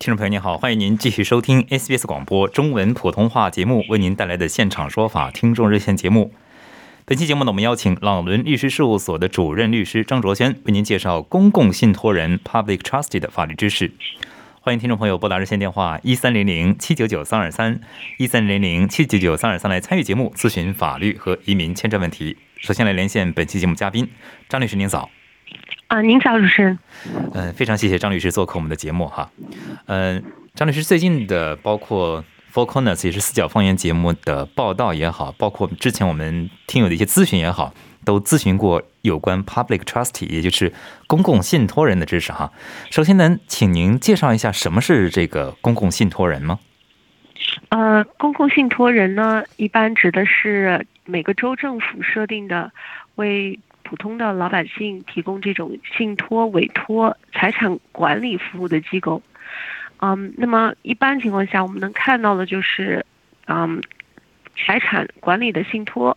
听众朋友您好，欢迎您继续收听 SBS 广播中文普通话节目为您带来的现场说法听众热线节目。本期节目呢，我们邀请朗伦律师事务所的主任律师张卓轩为您介绍公共信托人 （Public Trustee） 的法律知识。欢迎听众朋友拨打热线电话一三零零七九九三二三一三零零七九九三二三来参与节目，咨询法律和移民签证问题。首先来连线本期节目嘉宾张律师，您早。啊，您好，主持人。嗯，非常谢谢张律师做客我们的节目哈。嗯，张律师最近的包括。Four Corners 也是四角方言节目的报道也好，包括之前我们听友的一些咨询也好，都咨询过有关 Public Trustee，也就是公共信托人的知识哈。首先呢，请您介绍一下什么是这个公共信托人吗？呃，公共信托人呢，一般指的是每个州政府设定的为普通的老百姓提供这种信托、委托、财产管理服务的机构。嗯，那么一般情况下，我们能看到的就是，嗯，财产管理的信托，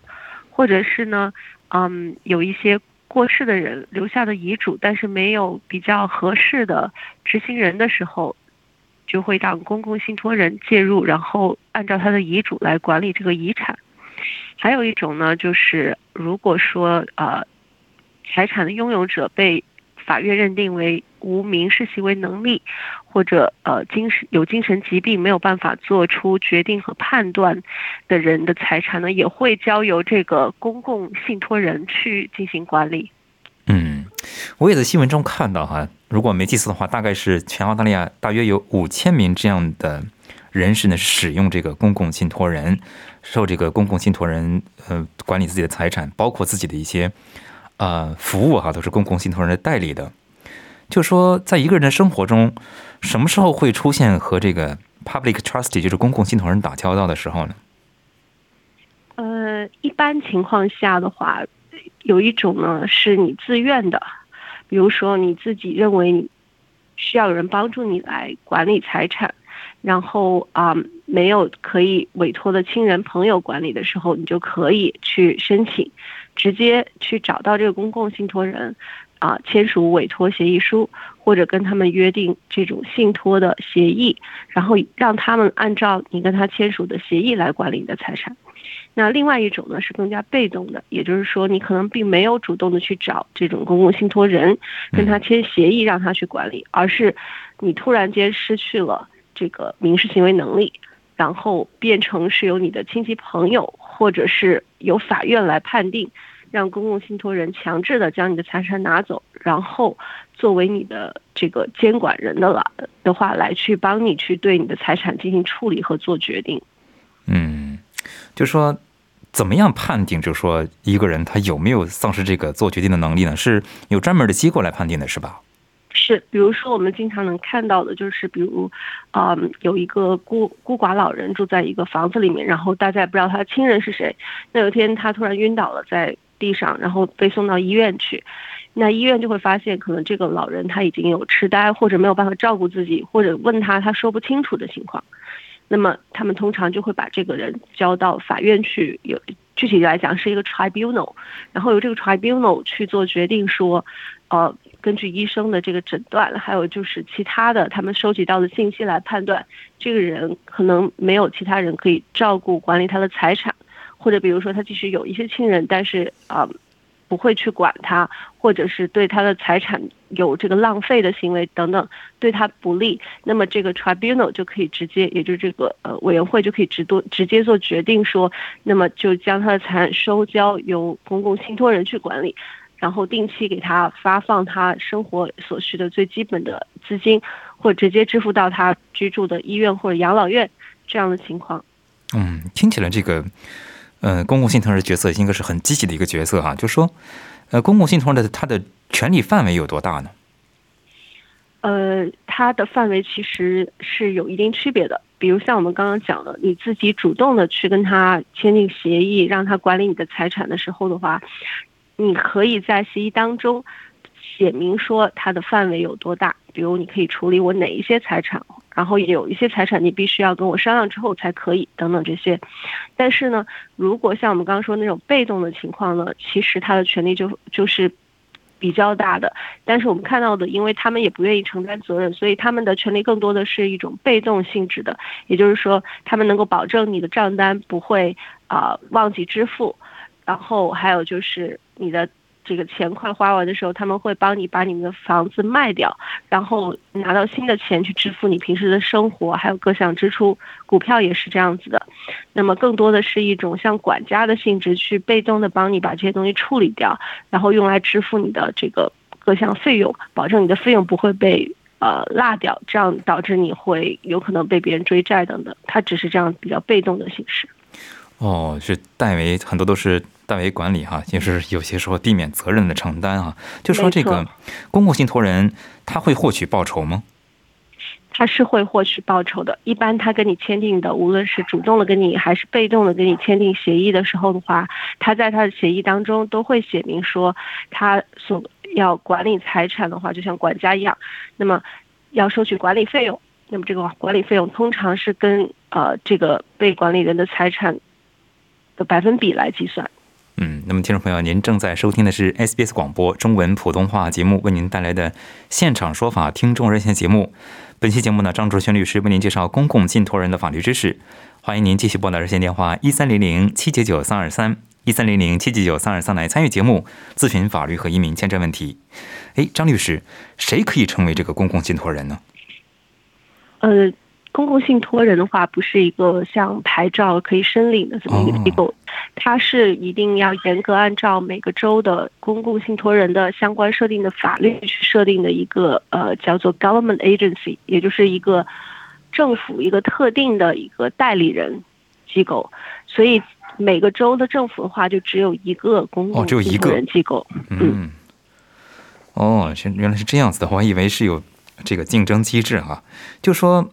或者是呢，嗯，有一些过世的人留下的遗嘱，但是没有比较合适的执行人的时候，就会让公共信托人介入，然后按照他的遗嘱来管理这个遗产。还有一种呢，就是如果说呃，财产的拥有者被法院认定为无民事行为能力，或者呃精神有精神疾病没有办法做出决定和判断的人的财产呢，也会交由这个公共信托人去进行管理。嗯，我也在新闻中看到哈，如果没记错的话，大概是全澳大利亚大约有五千名这样的人士呢，使用这个公共信托人，受这个公共信托人呃管理自己的财产，包括自己的一些。呃，服务哈都是公共信托人的代理的。就说在一个人的生活中，什么时候会出现和这个 public trustee 就是公共信托人打交道的时候呢？呃，一般情况下的话，有一种呢是你自愿的，比如说你自己认为你需要有人帮助你来管理财产，然后啊没有可以委托的亲人朋友管理的时候，你就可以去申请。直接去找到这个公共信托人，啊，签署委托协议书，或者跟他们约定这种信托的协议，然后让他们按照你跟他签署的协议来管理你的财产。那另外一种呢是更加被动的，也就是说你可能并没有主动的去找这种公共信托人跟他签协议让他去管理，而是你突然间失去了这个民事行为能力，然后变成是由你的亲戚朋友。或者是由法院来判定，让公共信托人强制的将你的财产拿走，然后作为你的这个监管人的了的话，来去帮你去对你的财产进行处理和做决定。嗯，就说怎么样判定，就是说一个人他有没有丧失这个做决定的能力呢？是有专门的机构来判定的，是吧？是，比如说我们经常能看到的，就是比如，嗯，有一个孤孤寡老人住在一个房子里面，然后大家也不知道他的亲人是谁。那有一天他突然晕倒了在地上，然后被送到医院去，那医院就会发现可能这个老人他已经有痴呆，或者没有办法照顾自己，或者问他他说不清楚的情况。那么他们通常就会把这个人交到法院去，有具体来讲是一个 tribunal，然后由这个 tribunal 去做决定说，呃。根据医生的这个诊断，还有就是其他的他们收集到的信息来判断，这个人可能没有其他人可以照顾管理他的财产，或者比如说他即使有一些亲人，但是啊不会去管他，或者是对他的财产有这个浪费的行为等等，对他不利，那么这个 tribunal 就可以直接，也就是这个呃委员会就可以直多直接做决定说，那么就将他的财产收交由公共信托人去管理。然后定期给他发放他生活所需的最基本的资金，或直接支付到他居住的医院或者养老院这样的情况。嗯，听起来这个，呃，公共信托人的角色应该是很积极的一个角色哈。就说，呃，公共信托的它的权利范围有多大呢？呃，它的范围其实是有一定区别的。比如像我们刚刚讲的，你自己主动的去跟他签订协议，让他管理你的财产的时候的话，你可以在协议当中写明说它的范围有多大。比如你可以处理我哪一些财产，然后有一些财产你必须要跟我商量之后才可以，等等这些。但是呢，如果像我们刚刚说那种被动的情况呢，其实他的权利就就是。比较大的，但是我们看到的，因为他们也不愿意承担责任，所以他们的权利更多的是一种被动性质的，也就是说，他们能够保证你的账单不会啊忘记支付，然后还有就是你的。这个钱快花完的时候，他们会帮你把你们的房子卖掉，然后拿到新的钱去支付你平时的生活，还有各项支出。股票也是这样子的，那么更多的是一种像管家的性质，去被动的帮你把这些东西处理掉，然后用来支付你的这个各项费用，保证你的费用不会被呃落掉，这样导致你会有可能被别人追债等等。它只是这样比较被动的形式。哦，是代为很多都是代为管理哈，就是有些时候避免责任的承担啊。就说这个公共信托人他会获取报酬吗？他是会获取报酬的。一般他跟你签订的，无论是主动的跟你还是被动的跟你签订协议的时候的话，他在他的协议当中都会写明说，他所要管理财产的话，就像管家一样，那么要收取管理费用。那么这个管理费用通常是跟呃这个被管理人的财产。的百分比来计算。嗯，那么听众朋友，您正在收听的是 SBS 广播中文普通话节目为您带来的现场说法听众热线节目。本期节目呢，张卓轩律师为您介绍公共信托人的法律知识。欢迎您继续拨打热线电话一三零零七九九三二三一三零零七九九三二三来参与节目，咨询法律和移民签证问题。哎，张律师，谁可以成为这个公共信托人呢？呃。公共信托人的话，不是一个像牌照可以申领的这么一个机构，它是一定要严格按照每个州的公共信托人的相关设定的法律去设定的一个呃叫做 government agency，也就是一个政府一个特定的一个代理人机构，所以每个州的政府的话就只有一个公共信托人机构。嗯，哦，原原来是这样子的，我还以为是有这个竞争机制哈，就说。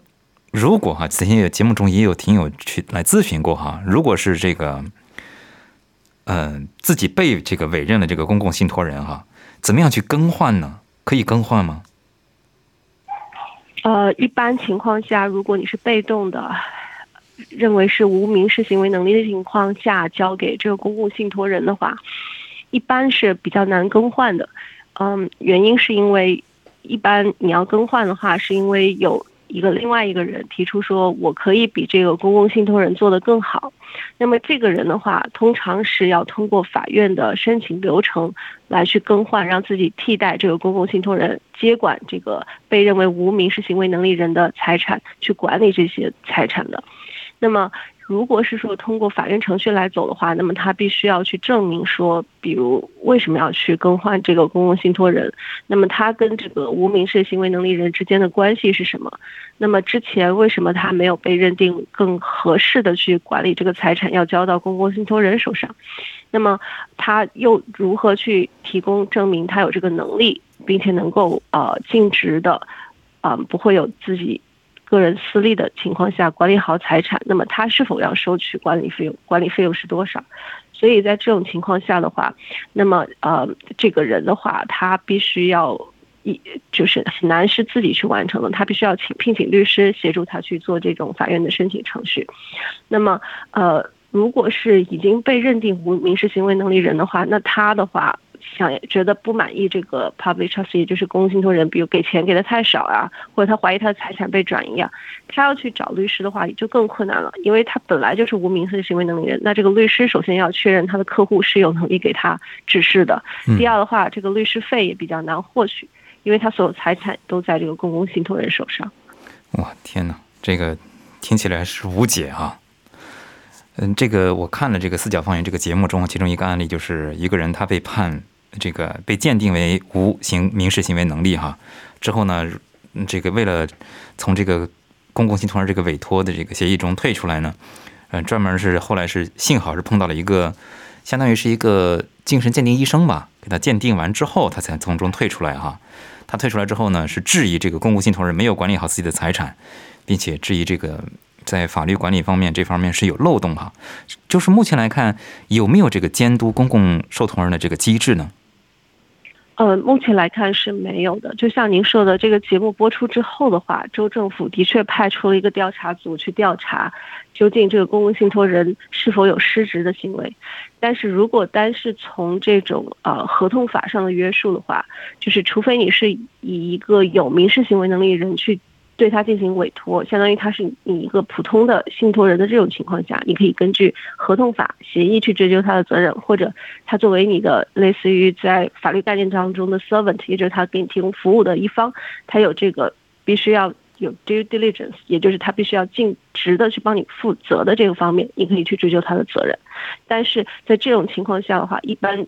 如果哈，此前也节目中也有听友去来咨询过哈，如果是这个，嗯，自己被这个委任的这个公共信托人哈，怎么样去更换呢？可以更换吗？呃，一般情况下，如果你是被动的，认为是无民事行为能力的情况下，交给这个公共信托人的话，一般是比较难更换的。嗯，原因是因为一般你要更换的话，是因为有。一个另外一个人提出说，我可以比这个公共信托人做的更好。那么这个人的话，通常是要通过法院的申请流程来去更换，让自己替代这个公共信托人接管这个被认为无民事行为能力人的财产，去管理这些财产的。那么。如果是说通过法院程序来走的话，那么他必须要去证明说，比如为什么要去更换这个公共信托人，那么他跟这个无民事行为能力人之间的关系是什么？那么之前为什么他没有被认定更合适的去管理这个财产，要交到公共信托人手上？那么他又如何去提供证明他有这个能力，并且能够呃尽职的，啊不会有自己。个人私利的情况下管理好财产，那么他是否要收取管理费用？管理费用是多少？所以在这种情况下的话，那么呃，这个人的话，他必须要一就是很难是自己去完成的，他必须要请聘请律师协助他去做这种法院的申请程序。那么呃，如果是已经被认定无民事行为能力人的话，那他的话。想觉得不满意这个 public trust，也就是公共信托人，比如给钱给的太少啊，或者他怀疑他的财产被转移啊，他要去找律师的话也就更困难了，因为他本来就是无民事行为能力人，那这个律师首先要确认他的客户是有能力给他指示的，第二的话，这个律师费也比较难获取，因为他所有财产都在这个公共信托人手上。哇，天哪，这个听起来是无解啊。嗯，这个我看了这个四角方圆这个节目中，其中一个案例就是一个人他被判这个被鉴定为无行民事行为能力哈，之后呢，这个为了从这个公共信托人这个委托的这个协议中退出来呢，嗯，专门是后来是幸好是碰到了一个，相当于是一个精神鉴定医生吧，给他鉴定完之后，他才从中退出来哈。他退出来之后呢，是质疑这个公共信托人没有管理好自己的财产，并且质疑这个在法律管理方面这方面是有漏洞哈。就是目前来看，有没有这个监督公共受托人的这个机制呢？呃，目前来看是没有的。就像您说的，这个节目播出之后的话，州政府的确派出了一个调查组去调查，究竟这个公共信托人是否有失职的行为。但是如果单是从这种呃合同法上的约束的话，就是除非你是以一个有民事行为能力人去。对他进行委托，相当于他是你一个普通的信托人的这种情况下，你可以根据合同法协议去追究他的责任，或者他作为你的类似于在法律概念当中的 servant，也就是他给你提供服务的一方，他有这个必须要有 due diligence，也就是他必须要尽职的去帮你负责的这个方面，你可以去追究他的责任。但是在这种情况下的话，一般。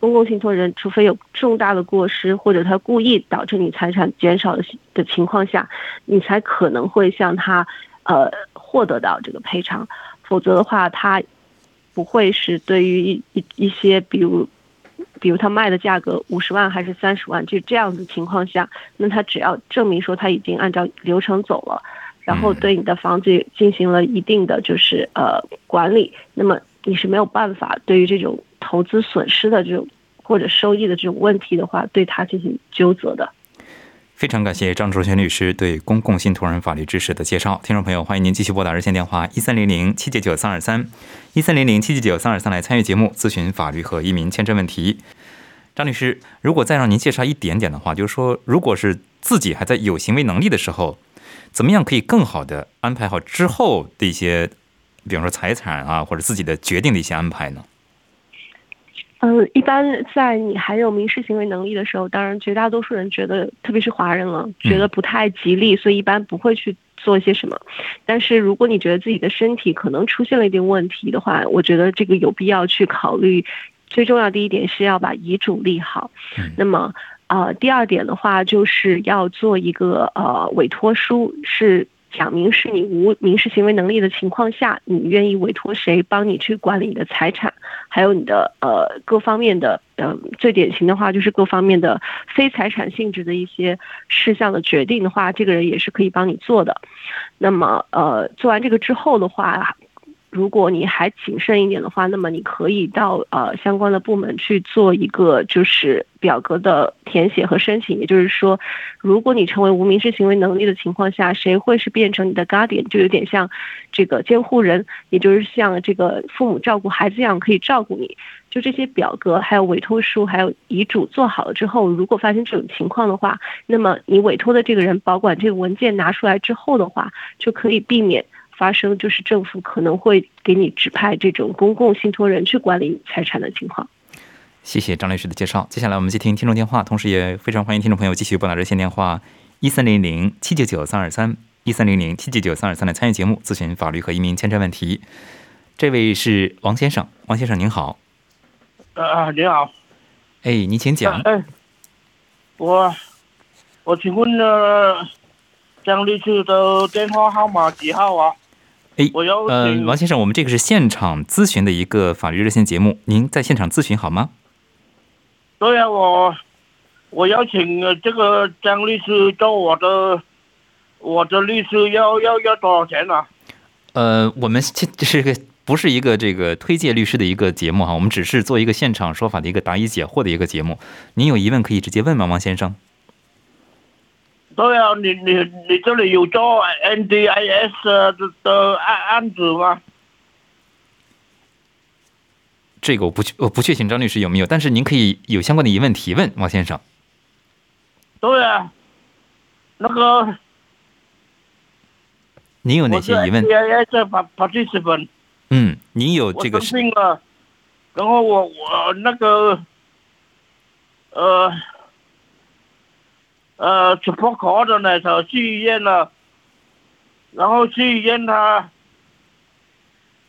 公共信托人，除非有重大的过失，或者他故意导致你财产减少的的情况下，你才可能会向他，呃，获得到这个赔偿。否则的话，他不会是对于一一一些，比如，比如他卖的价格五十万还是三十万，就这样子情况下，那他只要证明说他已经按照流程走了，然后对你的房子进行了一定的就是呃管理，那么你是没有办法对于这种。投资损失的这种或者收益的这种问题的话，对他进行纠责的。非常感谢张卓全律师对公共信托人法律知识的介绍。听众朋友，欢迎您继续拨打热线电话一三零零七九九三二三一三零零七九九三二三来参与节目，咨询法律和移民签证问题。张律师，如果再让您介绍一点点的话，就是说，如果是自己还在有行为能力的时候，怎么样可以更好的安排好之后的一些，比方说财产啊，或者自己的决定的一些安排呢？嗯，一般在你还有民事行为能力的时候，当然绝大多数人觉得，特别是华人了，觉得不太吉利，所以一般不会去做一些什么。但是如果你觉得自己的身体可能出现了一定问题的话，我觉得这个有必要去考虑。最重要的一点是要把遗嘱立好。那么，呃，第二点的话就是要做一个呃委托书是。讲明是你无民事行为能力的情况下，你愿意委托谁帮你去管理你的财产，还有你的呃各方面的呃最典型的话就是各方面的非财产性质的一些事项的决定的话，这个人也是可以帮你做的。那么呃做完这个之后的话。如果你还谨慎一点的话，那么你可以到呃相关的部门去做一个就是表格的填写和申请。也就是说，如果你成为无民事行为能力的情况下，谁会是变成你的 guardian？就有点像这个监护人，也就是像这个父母照顾孩子一样可以照顾你。就这些表格，还有委托书，还有遗嘱做好了之后，如果发生这种情况的话，那么你委托的这个人保管这个文件拿出来之后的话，就可以避免。发生就是政府可能会给你指派这种公共信托人去管理财产的情况。谢谢张律师的介绍。接下来我们接听听众电话，同时也非常欢迎听众朋友继续拨打热线电话一三零零七九九三二三一三零零七九九三二三来参与节目，咨询法律和移民签证问题。这位是王先生，王先生您好。呃，您好。哎，您请讲。哎，我我请问呢，张律师的电话号码几号啊？哎，呃，王先生，我们这个是现场咨询的一个法律热线节目，您在现场咨询好吗？对呀，我我邀请这个张律师做我的我的律师，要要要多少钱呢？呃，我们这这是个不是一个这个推荐律师的一个节目哈，我们只是做一个现场说法的一个答疑解惑的一个节目。您有疑问可以直接问吗，王先生？对啊，你你你这里有做 NDIS 的的案案子吗？这个我不确我不确信张律师有没有，但是您可以有相关的疑问提问，王先生。对啊，那个，您有哪些疑问？NDIS 把把这些本。嗯，您有这个。我生病了，然后我我那个，呃。呃，去破壳的那时候去医院了，然后去医院他，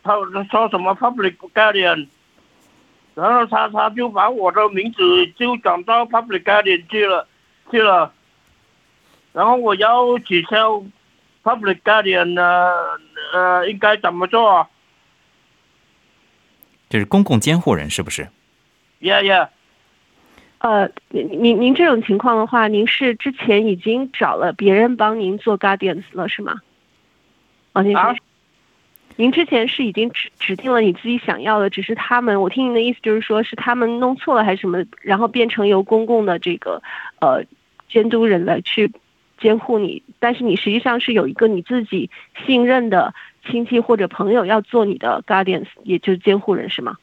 他说什么 public guardian，然后他他就把我的名字就转到 public guardian 去了，去了，然后我要取消 public guardian 呢呃，应该怎么做啊这是公共监护人是不是？？Yeah yeah，呃，您您您这种情况的话，您是之前已经找了别人帮您做 guardians 了是吗？王先生，啊您之前是已经指指定了你自己想要的，只是他们，我听您的意思就是说是他们弄错了还是什么，然后变成由公共的这个呃监督人来去监护你，但是你实际上是有一个你自己信任的亲戚或者朋友要做你的 guardians，也就是监护人是吗？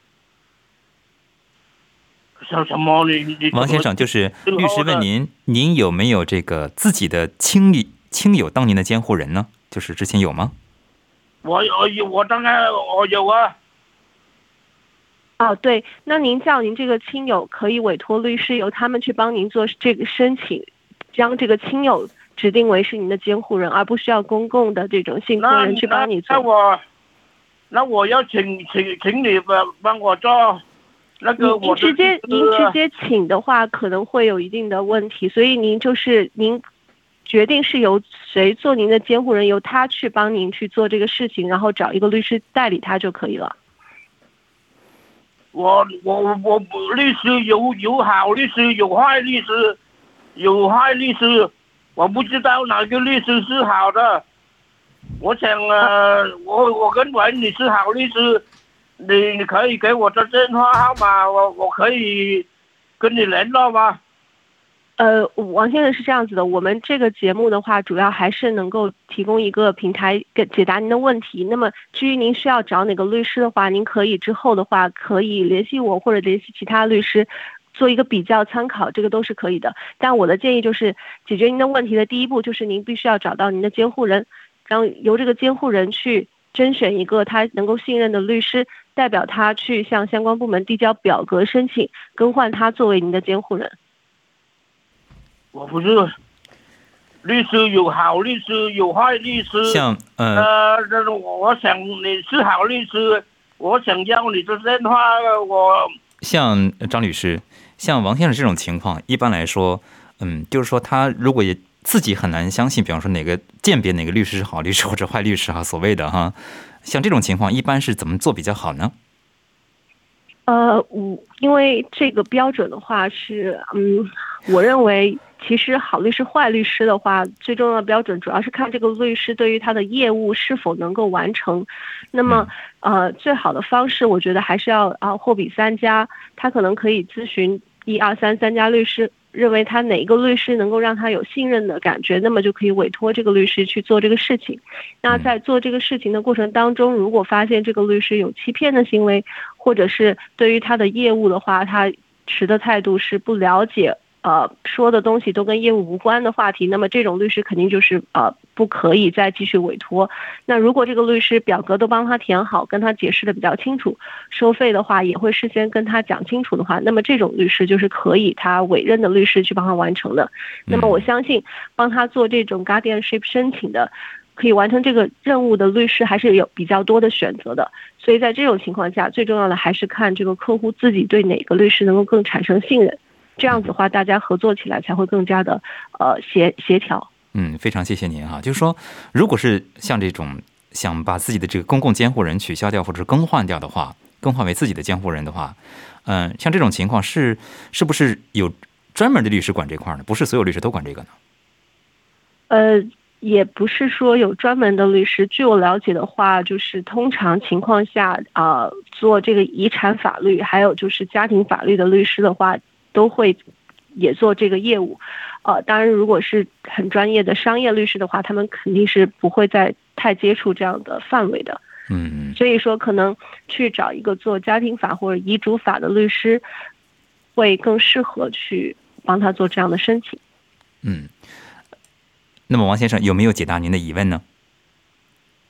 什什么你你王先生，就是律师问您，您有没有这个自己的亲戚亲友当您的监护人呢？就是之前有吗？我我有我当然我有啊，哦，对，那您叫您这个亲友可以委托律师由他们去帮您做这个申请，将这个亲友指定为是您的监护人，而不需要公共的这种信托人去帮你做那做。我那我要请请请你帮帮我做那个您我您直接您直接请的话，可能会有一定的问题，所以您就是您决定是由谁做您的监护人，由他去帮您去做这个事情，然后找一个律师代理他就可以了。我我我我律师有有好律师，有坏律师，有坏律师，我不知道哪个律师是好的。我想啊，我我跟文你是好律师，你你可以给我的电话号码，我我可以跟你联络吗？呃，王先生是这样子的，我们这个节目的话，主要还是能够提供一个平台，给解答您的问题。那么，至于您需要找哪个律师的话，您可以之后的话可以联系我或者联系其他律师，做一个比较参考，这个都是可以的。但我的建议就是，解决您的问题的第一步就是您必须要找到您的监护人，然后由这个监护人去甄选一个他能够信任的律师，代表他去向相关部门递交表格申请更换他作为您的监护人。我不是律师，有好律师，有坏律师。像呃，呃，这个我我想你是好律师，我想要你的电话，我像张律师，像王先生这种情况，一般来说，嗯，就是说他如果也自己很难相信，比方说哪个鉴别哪个律师是好律师或者坏律师哈，所谓的哈，像这种情况，一般是怎么做比较好呢？呃，我因为这个标准的话是，嗯，我认为其实好律师、坏律师的话，最重要的标准主要是看这个律师对于他的业务是否能够完成。那么，呃，最好的方式，我觉得还是要啊货比三家，他可能可以咨询一二三三家律师，认为他哪一个律师能够让他有信任的感觉，那么就可以委托这个律师去做这个事情。那在做这个事情的过程当中，如果发现这个律师有欺骗的行为，或者是对于他的业务的话，他持的态度是不了解，呃，说的东西都跟业务无关的话题，那么这种律师肯定就是呃不可以再继续委托。那如果这个律师表格都帮他填好，跟他解释的比较清楚，收费的话也会事先跟他讲清楚的话，那么这种律师就是可以他委任的律师去帮他完成的。那么我相信帮他做这种 guardianship 申请的。可以完成这个任务的律师还是有比较多的选择的，所以在这种情况下，最重要的还是看这个客户自己对哪个律师能够更产生信任，这样子的话，大家合作起来才会更加的呃协协调。嗯，非常谢谢您哈。就是说，如果是像这种想把自己的这个公共监护人取消掉或者是更换掉的话，更换为自己的监护人的话，嗯、像这种情况是是不是有专门的律师管这块呢？不是所有律师都管这个呢？呃，也不是说有专门的律师。据我了解的话，就是通常情况下，啊，做这个遗产法律还有就是家庭法律的律师的话，都会也做这个业务。呃，当然，如果是很专业的商业律师的话，他们肯定是不会再太接触这样的范围的。嗯所以说，可能去找一个做家庭法或者遗嘱法的律师，会更适合去帮他做这样的申请。嗯。那么王先生有没有解答您的疑问呢？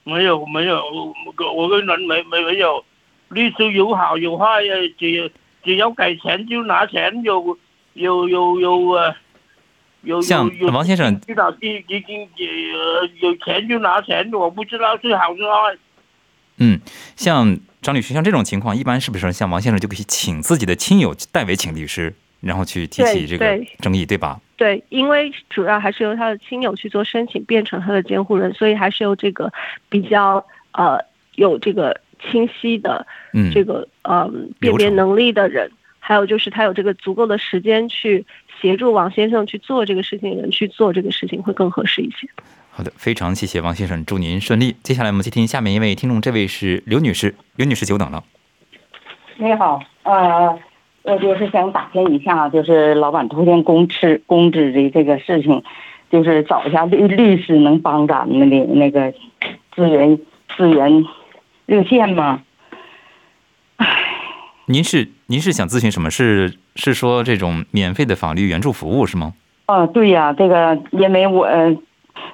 没有没有，我我跟人没没没有，律师有好有坏，只只要给钱就拿钱，有有有有呃有像有有王先生知道已已经有有钱就拿钱，我不知道是好是坏。嗯，像张律师，像这种情况，一般是不是像王先生就可以请自己的亲友代为请律师，然后去提起这个争议，对吧？对，因为主要还是由他的亲友去做申请，变成他的监护人，所以还是由这个比较呃有这个清晰的嗯，这个呃辨别能力的人，还有就是他有这个足够的时间去协助王先生去做这个事情的人去做这个事情会更合适一些。好的，非常谢谢王先生，祝您顺利。接下来我们接听下面一位听众，这位是刘女士，刘女士久等了。你好，呃，我就是想打听一下，就是老板拖欠公吃公职的这个事情，就是找一下律律师能帮咱们的那个资源资源热线吗？您是您是想咨询什么？是是说这种免费的法律援助服务是吗？啊，对呀，这个因为我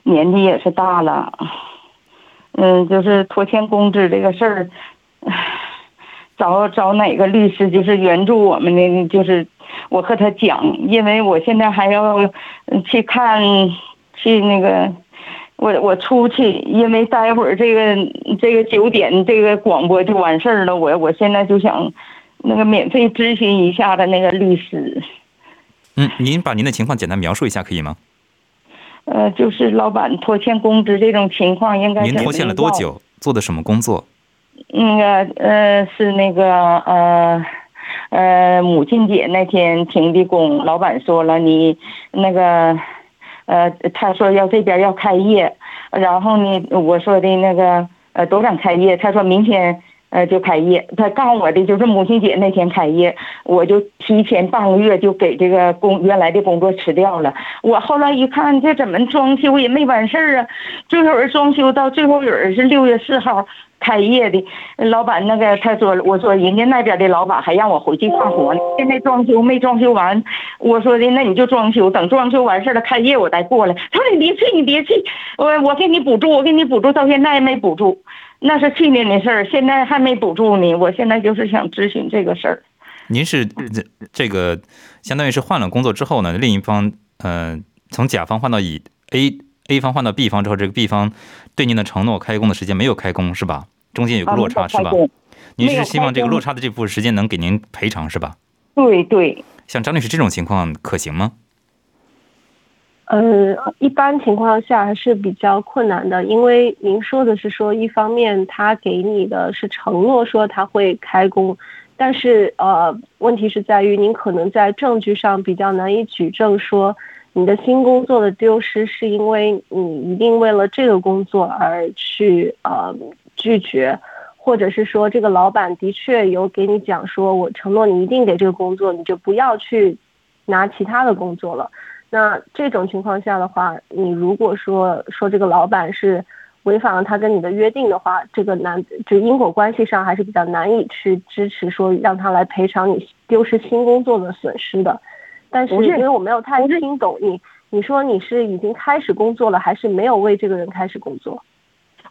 年纪也是大了，嗯，就是拖欠工资这个事儿，找找哪个律师就是援助我们的，就是我和他讲，因为我现在还要去看去那个。我我出去，因为待会儿这个这个九点这个广播就完事儿了，我我现在就想那个免费咨询一下的那个律师。嗯，您把您的情况简单描述一下可以吗？呃，就是老板拖欠工资这种情况，应该您拖欠了多？久？做的什么工作？那个呃，是那个呃呃，母亲节那天停的工，老板说了你那个呃，他说要这边要开业，然后呢，我说的那个呃，多长开业？他说明天。呃，就开业，他告诉我的就是母亲节那天开业，我就提前半个月就给这个工原来的工作辞掉了。我后来一看，这怎么装修也没完事儿啊？最后人装修到最后有人是六月四号开业的，老板那个他说，我说人家那边的老板还让我回去干活呢，现在装修没装修完，我说的那你就装修，等装修完事儿了开业我再过来。他说你别去，你别去，我我给你补助，我给你补助，到现在也没补助。那是去年的事儿，现在还没补助呢。我现在就是想咨询这个事儿。您是这这个相当于是换了工作之后呢，另一方呃从甲方换到乙 A A 方换到 B 方之后，这个 B 方对您的承诺开工的时间没有开工是吧？中间有个落差是吧？您是希望这个落差的这部分时间能给您赔偿是吧？对对，像张律师这种情况可行吗？呃，一般情况下还是比较困难的，因为您说的是说，一方面他给你的是承诺说他会开工，但是呃，问题是在于您可能在证据上比较难以举证说你的新工作的丢失是因为你一定为了这个工作而去呃拒绝，或者是说这个老板的确有给你讲说，我承诺你一定给这个工作，你就不要去拿其他的工作了。那这种情况下的话，你如果说说这个老板是违反了他跟你的约定的话，这个难就因果关系上还是比较难以去支持说让他来赔偿你丢失新工作的损失的。但是因为我没有太听懂你，你说你是已经开始工作了，还是没有为这个人开始工作？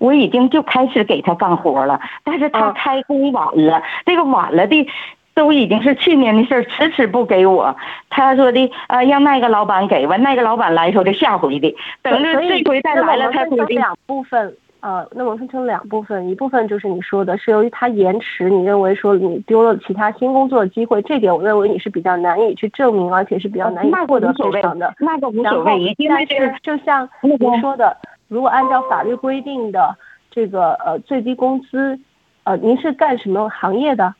我已经就开始给他干活了，但是他嗯开工晚了，这个晚了的。都已经是去年的事儿，迟迟不给我。他说的，呃，让那个老板给完，那个老板来说的下回的，等着这回再来了，他。分成两部分，呃，那么分成两部分，一部分就是你说的是由于他延迟，你认为说你丢了其他新工作的机会，这点我认为你是比较难以去证明，而且是比较难以获得赔偿的。，那个无所谓，因为但这个是就像那个您说的，如果按照法律规定的这个呃最低工资，呃，您是干什么行业的？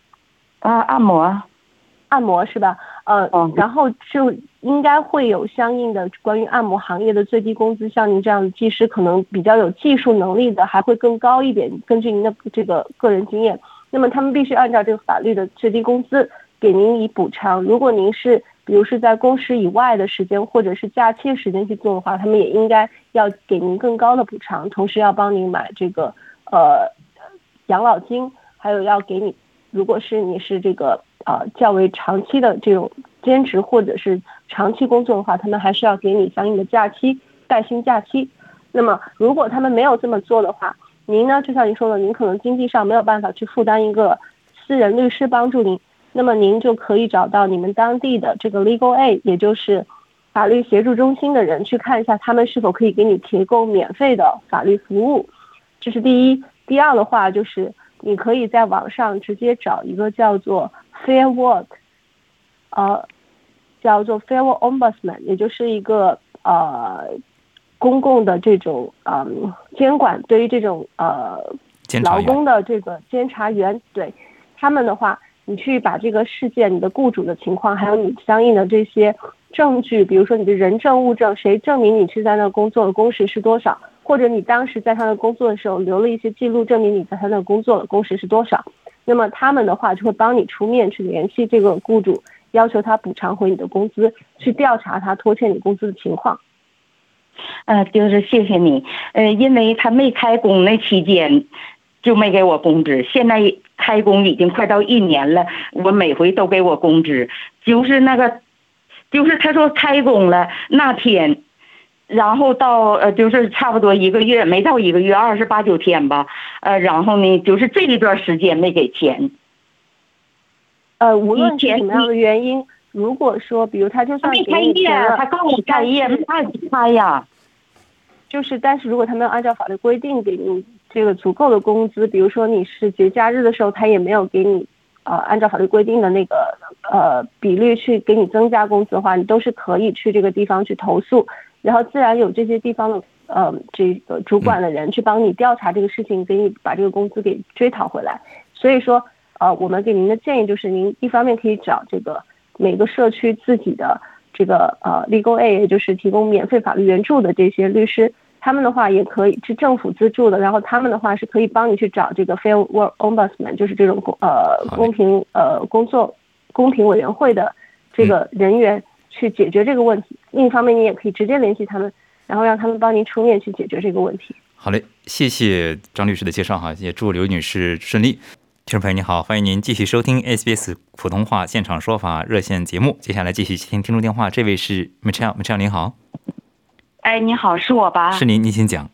啊，按摩，按摩是吧？呃嗯，然后就应该会有相应的关于按摩行业的最低工资，像您这样的技师，可能比较有技术能力的还会更高一点。根据您的这个个人经验，那么他们必须按照这个法律的最低工资给您以补偿。如果您是比如是在工时以外的时间或者是假期时间去做的话，他们也应该要给您更高的补偿，同时要帮您买这个呃养老金，还有要给你，如果是你是这个呃较为长期的这种兼职或者是长期工作的话，他们还是要给你相应的假期带薪假期。那么如果他们没有这么做的话，您呢就像您说的，您可能经济上没有办法去负担一个私人律师帮助您，那么您就可以找到你们当地的这个 Legal Aid，也就是法律协助中心的人去看一下，他们是否可以给你提供免费的法律服务。这是第一。第二的话就是你可以在网上直接找一个叫做 Fair Work，呃，叫做 Federal Ombudsman，也就是一个呃公共的这种嗯监管，对于这种呃劳工的这个监察员，对。他们的话，你去把这个事件、你的雇主的情况，还有你相应的这些证据，比如说你的人证、物证，谁证明你是在那工作的工时是多少，或者你当时在他那工作的时候留了一些记录，证明你在他那工作的工时是多少，那么他们的话就会帮你出面去联系这个雇主，要求他补偿回你的工资，去调查他拖欠你工资的情况。呃，就是谢谢你，呃，因为他没开工那期间就没给我工资，现在开工已经快到一年了，我每回都给我工资，就是那个，就是他说开工了那天，然后到呃就是差不多一个月，没到一个月，二十八九天吧，呃，然后呢就是这一段时间没给钱，呃，无论是什么样的原因，如果说，比如他就算没开算给你业钱了，，他告诉我开业，没按开呀。就是，但是如果他没有按照法律规定给你这个足够的工资，比如说你是节假日的时候，他也没有给你呃按照法律规定的那个呃比率去给你增加工资的话，你都是可以去这个地方去投诉，然后自然有这些地方的呃这个主管的人去帮你调查这个事情，给你把这个工资给追讨回来。所以说，呃，我们给您的建议就是，您一方面可以找这个每个社区自己的这个呃 legal aid，也就是提供免费法律援助的这些律师，他们的话也可以是政府资助的，然后他们的话是可以帮你去找这个 fair work ombudsman，就是这种公呃公平呃工作公平委员会的这个人员去解决这个问题。另一方面，你也可以直接联系他们，然后让他们帮您出面去解决这个问题。好嘞，谢谢张律师的介绍哈，也祝刘女士顺利。听众朋友您好，欢迎您继续收听 SBS 普通话现场说法热线节目。接下来继续接听听众电话，这位是 Michelle，Michelle 您好，哎，你好，是我吧？是您，您请讲。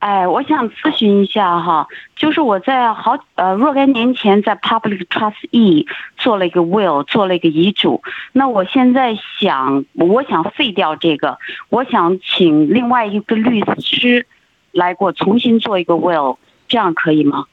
哎，我想咨询一下哈，就是我在好呃若干年前在 Public Trustee 做了一个 will，做了一个遗嘱。那我现在想，我想废掉这个，我想请另外一个律师来给我重新做一个 will，这样可以吗？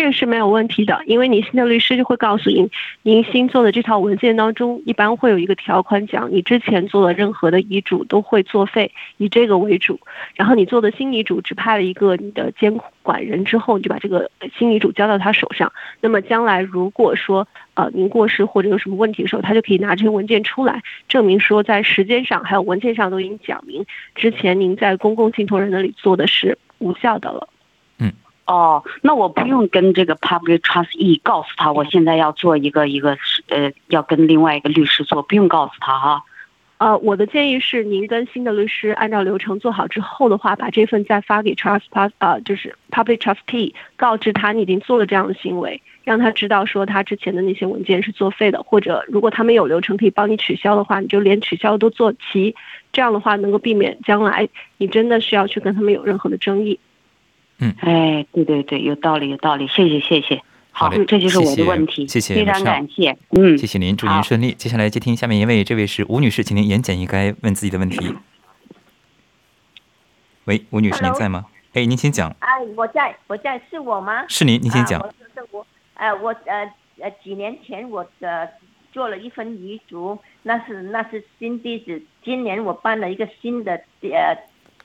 这个是没有问题的，因为你新的律师就会告诉您，您新做的这套文件当中，一般会有一个条款讲，你之前做的任何的遗嘱都会作废，以这个为主。然后你做的新遗嘱只派了一个你的监管人之后，你就把这个新遗嘱交到他手上。那么将来如果说呃您过世或者有什么问题的时候，他就可以拿这些文件出来，证明说在时间上还有文件上都已经讲明，之前您在公共信托人那里做的是无效的了。哦，那我不用跟这个 Public Trustee 告诉他，我现在要做一个一个呃，要跟另外一个律师做，不用告诉他哈。呃，我的建议是，您跟新的律师按照流程做好之后的话，把这份再发给 trust p 呃，就是 public trustee，告知他你已经做了这样的行为，让他知道说他之前的那些文件是作废的，或者如果他们有流程可以帮你取消的话，你就连取消都做齐，这样的话能够避免将来你真的需要去跟他们有任何的争议。哎，对对对，有道理有道理，谢谢谢谢。好嘞这就是我的问题，谢谢非常感谢。嗯，谢谢您，祝您顺利。接下来接听下面一位，这位是吴女士，请您言简意赅问自己的问题。喂，吴女士，您在吗？哎，您请讲，哎，我在，我在，是我吗？是您，您请讲啊、。我是我，呃，我呃呃，几年前我呃做了一份遗嘱，那是那是新地址。今年我搬了一个新的呃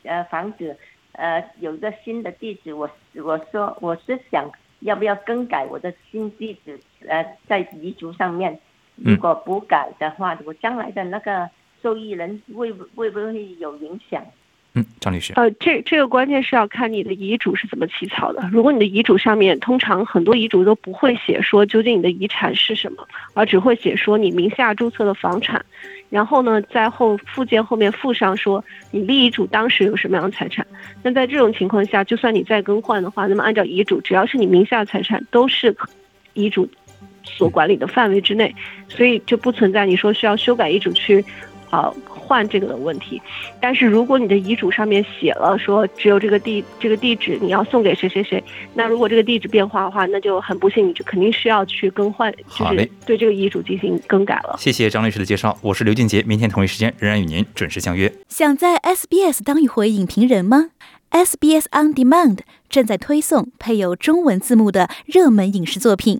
呃房子，呃有一个新的地址，我我说我是想要不要更改我的新地址，呃，在遗嘱上面，嗯如果不改的话，我将来的那个受益人会不会不会有影响？嗯，张律师，呃，这这个关键是要看你的遗嘱是怎么起草的。如果你的遗嘱上面，通常很多遗嘱都不会写说究竟你的遗产是什么，而只会写说你名下注册的房产，然后呢，在后附件后面附上说你立遗嘱当时有什么样的财产。那在这种情况下，就算你再更换的话，那么按照遗嘱，只要是你名下的财产，都是遗嘱所管理的范围之内，所以就不存在你说需要修改遗嘱去。呃，换这个的问题，但是如果你的遗嘱上面写了说只有这个地这个地址你要送给谁谁谁，那如果这个地址变化的话，那就很不幸，你就肯定需要去更换，就是对这个遗嘱进行更改了。谢谢张律师的介绍，我是刘俊杰，明天同一时间仍然与您准时相约。想在 SBS 当一回影评人吗 SBS On Demand 正在推送配有中文字幕的热门影视作品。